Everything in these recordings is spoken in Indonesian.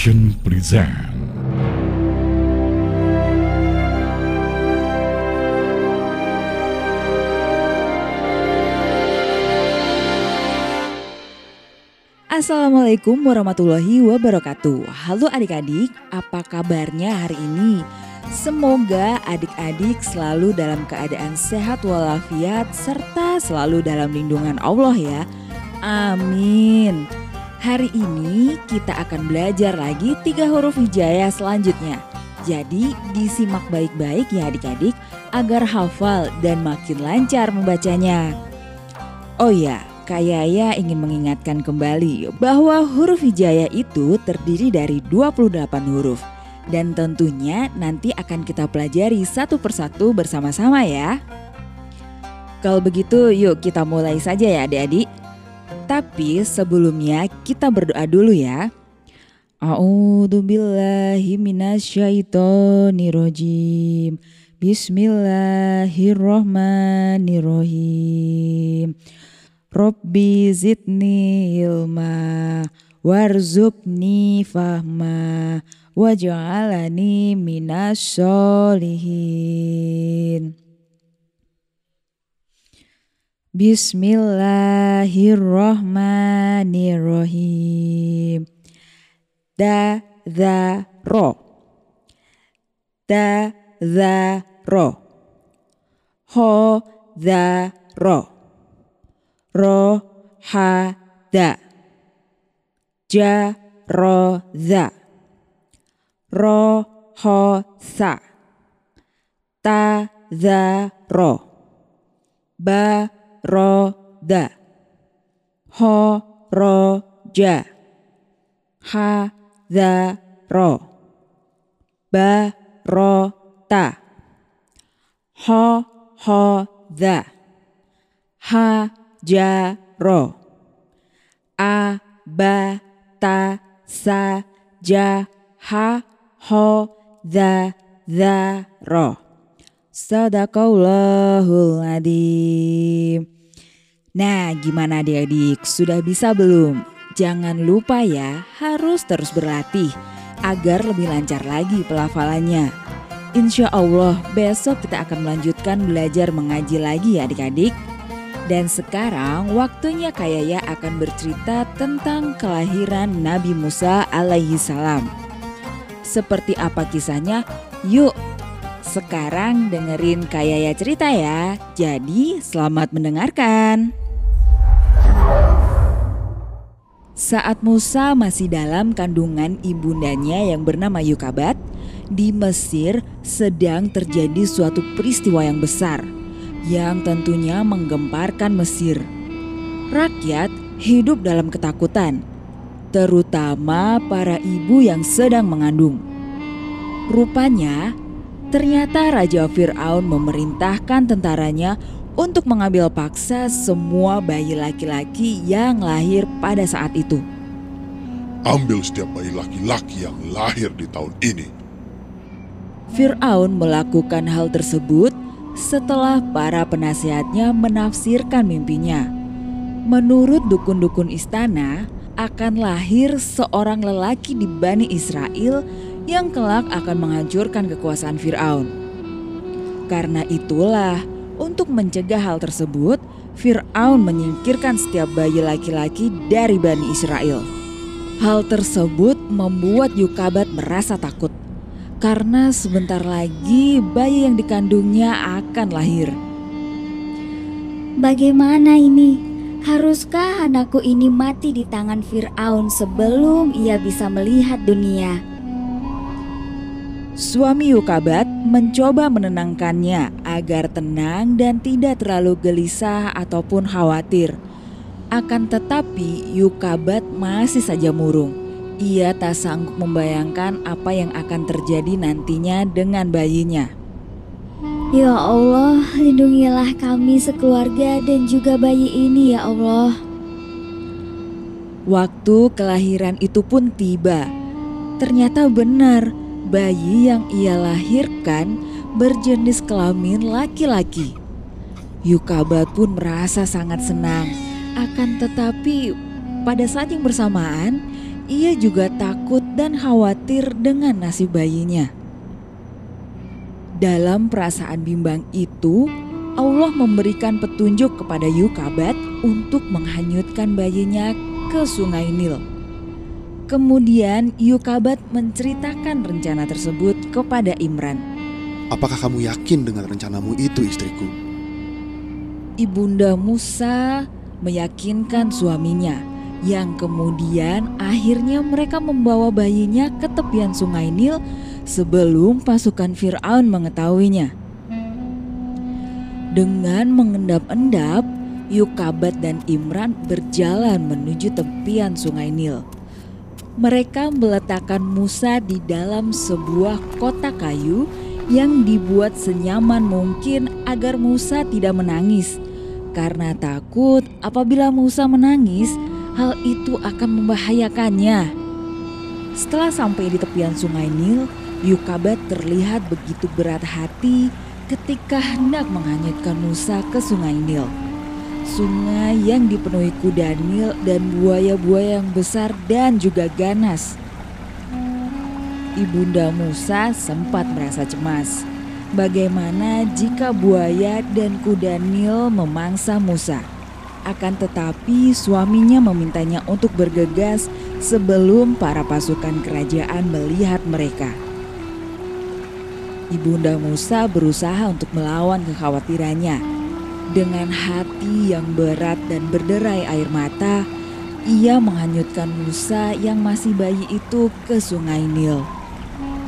Present Assalamualaikum warahmatullahi wabarakatuh. Halo adik-adik, apa kabarnya hari ini? Semoga adik-adik selalu dalam keadaan sehat walafiat serta selalu dalam lindungan Allah ya. Amin Hari ini kita akan belajar lagi tiga huruf hijayah selanjutnya Jadi disimak baik-baik ya adik-adik agar hafal dan makin lancar membacanya Oh ya, Kak Yaya ingin mengingatkan kembali bahwa huruf hijayah itu terdiri dari 28 huruf. Dan tentunya nanti akan kita pelajari satu persatu bersama-sama ya. Kalau begitu yuk kita mulai saja ya adik-adik. Tapi sebelumnya kita berdoa dulu ya. A'udzu billahi minasyaitonirrajim. Bismillahirrahmanirrahim. Robbi zidni ilma warzukni fahma waj'alani minas solihin. Bismillahirrahmanirrahim. Da za ro. Da za ro. Ho za ro rohada jaroza rohosa tazaro baroda horoja. Hazaro barota. Hohoza ha jaro sa ja ha ho za za ro Sadaqallahul adim Nah gimana adik-adik sudah bisa belum? Jangan lupa ya harus terus berlatih agar lebih lancar lagi pelafalannya Insya Allah besok kita akan melanjutkan belajar mengaji lagi ya adik-adik dan sekarang waktunya Kayaya akan bercerita tentang kelahiran Nabi Musa alaihi salam. Seperti apa kisahnya? Yuk, sekarang dengerin Kayaya cerita ya. Jadi selamat mendengarkan. Saat Musa masih dalam kandungan ibundanya yang bernama Yukabat, di Mesir sedang terjadi suatu peristiwa yang besar – yang tentunya menggemparkan Mesir. Rakyat hidup dalam ketakutan, terutama para ibu yang sedang mengandung. Rupanya, ternyata Raja Firaun memerintahkan tentaranya untuk mengambil paksa semua bayi laki-laki yang lahir pada saat itu. Ambil setiap bayi laki-laki yang lahir di tahun ini. Firaun melakukan hal tersebut setelah para penasihatnya menafsirkan mimpinya. Menurut dukun-dukun istana, akan lahir seorang lelaki di Bani Israel yang kelak akan menghancurkan kekuasaan Firaun. Karena itulah, untuk mencegah hal tersebut, Firaun menyingkirkan setiap bayi laki-laki dari Bani Israel. Hal tersebut membuat Yukabat merasa takut karena sebentar lagi bayi yang dikandungnya akan lahir. Bagaimana ini? Haruskah anakku ini mati di tangan Firaun sebelum ia bisa melihat dunia? Suami Yukabat mencoba menenangkannya agar tenang dan tidak terlalu gelisah ataupun khawatir. Akan tetapi Yukabat masih saja murung. Ia tak sanggup membayangkan apa yang akan terjadi nantinya dengan bayinya. Ya Allah, lindungilah kami sekeluarga dan juga bayi ini ya Allah. Waktu kelahiran itu pun tiba. Ternyata benar, bayi yang ia lahirkan berjenis kelamin laki-laki. Yukabat pun merasa sangat senang. Akan tetapi pada saat yang bersamaan ia juga takut dan khawatir dengan nasib bayinya. Dalam perasaan bimbang itu, Allah memberikan petunjuk kepada Yukabat untuk menghanyutkan bayinya ke sungai Nil. Kemudian Yukabat menceritakan rencana tersebut kepada Imran. Apakah kamu yakin dengan rencanamu itu istriku? Ibunda Musa meyakinkan suaminya yang kemudian akhirnya mereka membawa bayinya ke tepian sungai Nil sebelum pasukan Firaun mengetahuinya. Dengan mengendap-endap, Yukabat dan Imran berjalan menuju tepian sungai Nil. Mereka meletakkan Musa di dalam sebuah kotak kayu yang dibuat senyaman mungkin agar Musa tidak menangis. Karena takut apabila Musa menangis, hal itu akan membahayakannya. Setelah sampai di tepian sungai Nil, Yukabat terlihat begitu berat hati ketika hendak menghanyutkan Musa ke sungai Nil. Sungai yang dipenuhi kuda Nil dan buaya-buaya yang besar dan juga ganas. Ibunda Musa sempat merasa cemas. Bagaimana jika buaya dan kuda Nil memangsa Musa? Akan tetapi suaminya memintanya untuk bergegas sebelum para pasukan kerajaan melihat mereka. Ibunda Musa berusaha untuk melawan kekhawatirannya. Dengan hati yang berat dan berderai air mata, ia menghanyutkan Musa yang masih bayi itu ke sungai Nil.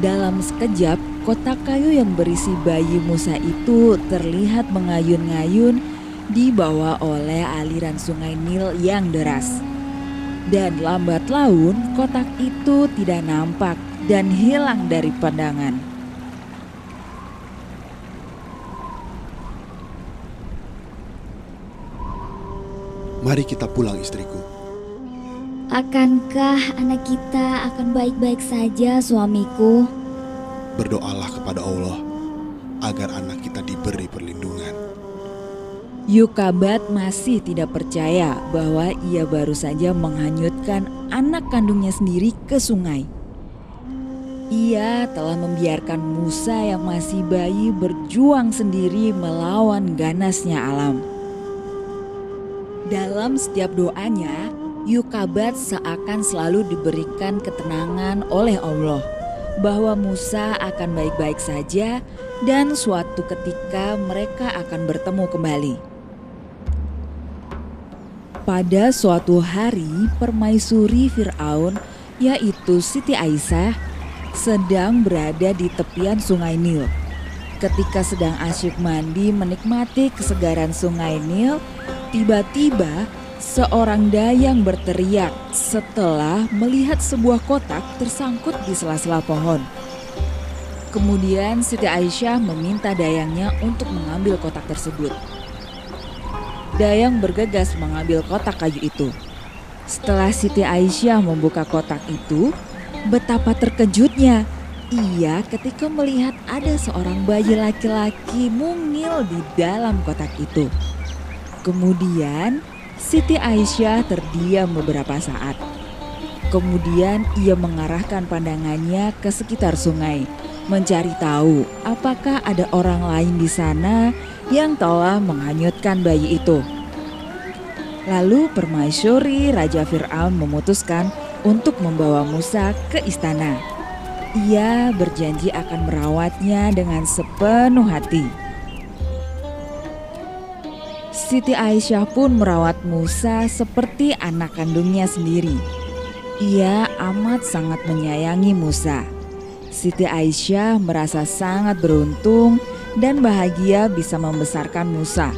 Dalam sekejap, kotak kayu yang berisi bayi Musa itu terlihat mengayun-ngayun dibawa oleh aliran sungai Nil yang deras. Dan lambat laun, kotak itu tidak nampak dan hilang dari pandangan. Mari kita pulang istriku. Akankah anak kita akan baik-baik saja suamiku? Berdoalah kepada Allah agar anak kita diberi perlindungan. Yukabat masih tidak percaya bahwa ia baru saja menghanyutkan anak kandungnya sendiri ke sungai. Ia telah membiarkan Musa yang masih bayi berjuang sendiri melawan ganasnya alam. Dalam setiap doanya, Yukabat seakan selalu diberikan ketenangan oleh Allah bahwa Musa akan baik-baik saja dan suatu ketika mereka akan bertemu kembali. Pada suatu hari, permaisuri Firaun, yaitu Siti Aisyah, sedang berada di tepian Sungai Nil. Ketika sedang asyik mandi menikmati kesegaran Sungai Nil, Tiba-tiba seorang dayang berteriak setelah melihat sebuah kotak tersangkut di sela-sela pohon. Kemudian Siti Aisyah meminta dayangnya untuk mengambil kotak tersebut. Dayang bergegas mengambil kotak kayu itu. Setelah Siti Aisyah membuka kotak itu, betapa terkejutnya ia ketika melihat ada seorang bayi laki-laki mungil di dalam kotak itu. Kemudian Siti Aisyah terdiam beberapa saat. Kemudian ia mengarahkan pandangannya ke sekitar sungai, mencari tahu apakah ada orang lain di sana yang telah menghanyutkan bayi itu. Lalu permaisuri Raja Fir'aun memutuskan untuk membawa Musa ke istana. Ia berjanji akan merawatnya dengan sepenuh hati. Siti Aisyah pun merawat Musa seperti anak kandungnya sendiri. Ia amat sangat menyayangi Musa. Siti Aisyah merasa sangat beruntung dan bahagia bisa membesarkan Musa.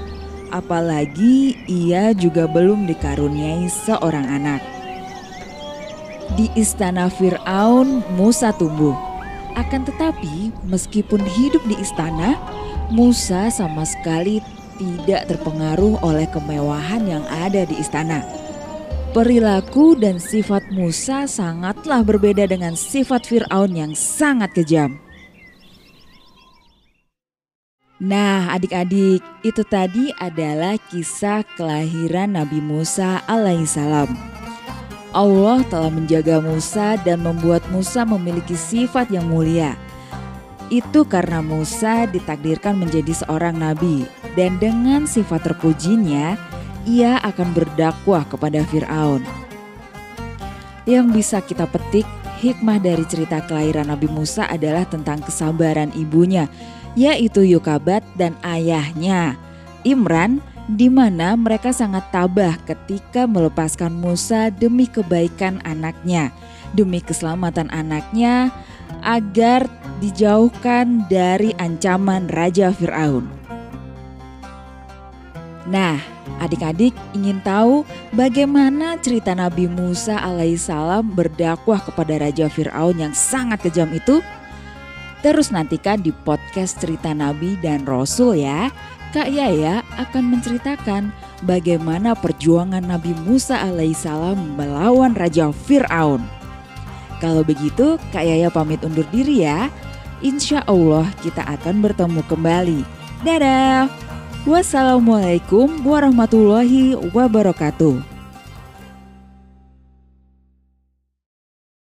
Apalagi ia juga belum dikaruniai seorang anak. Di istana Fir'aun, Musa tumbuh. Akan tetapi, meskipun hidup di istana, Musa sama sekali tidak terpengaruh oleh kemewahan yang ada di istana. Perilaku dan sifat Musa sangatlah berbeda dengan sifat Firaun yang sangat kejam. Nah, adik-adik, itu tadi adalah kisah kelahiran Nabi Musa alaihissalam. Allah telah menjaga Musa dan membuat Musa memiliki sifat yang mulia. Itu karena Musa ditakdirkan menjadi seorang nabi dan dengan sifat terpujinya ia akan berdakwah kepada Firaun. Yang bisa kita petik hikmah dari cerita kelahiran Nabi Musa adalah tentang kesabaran ibunya, yaitu Yokabat dan ayahnya, Imran di mana mereka sangat tabah ketika melepaskan Musa demi kebaikan anaknya, demi keselamatan anaknya agar dijauhkan dari ancaman Raja Firaun. Nah, adik-adik ingin tahu bagaimana cerita Nabi Musa alaihissalam berdakwah kepada Raja Firaun yang sangat kejam itu? Terus nantikan di podcast cerita Nabi dan Rasul ya. Kak Yaya akan menceritakan bagaimana perjuangan Nabi Musa alaihissalam melawan Raja Fir'aun. Kalau begitu, Kak Yaya pamit undur diri ya. Insya Allah kita akan bertemu kembali. Dadah! Wassalamualaikum warahmatullahi wabarakatuh.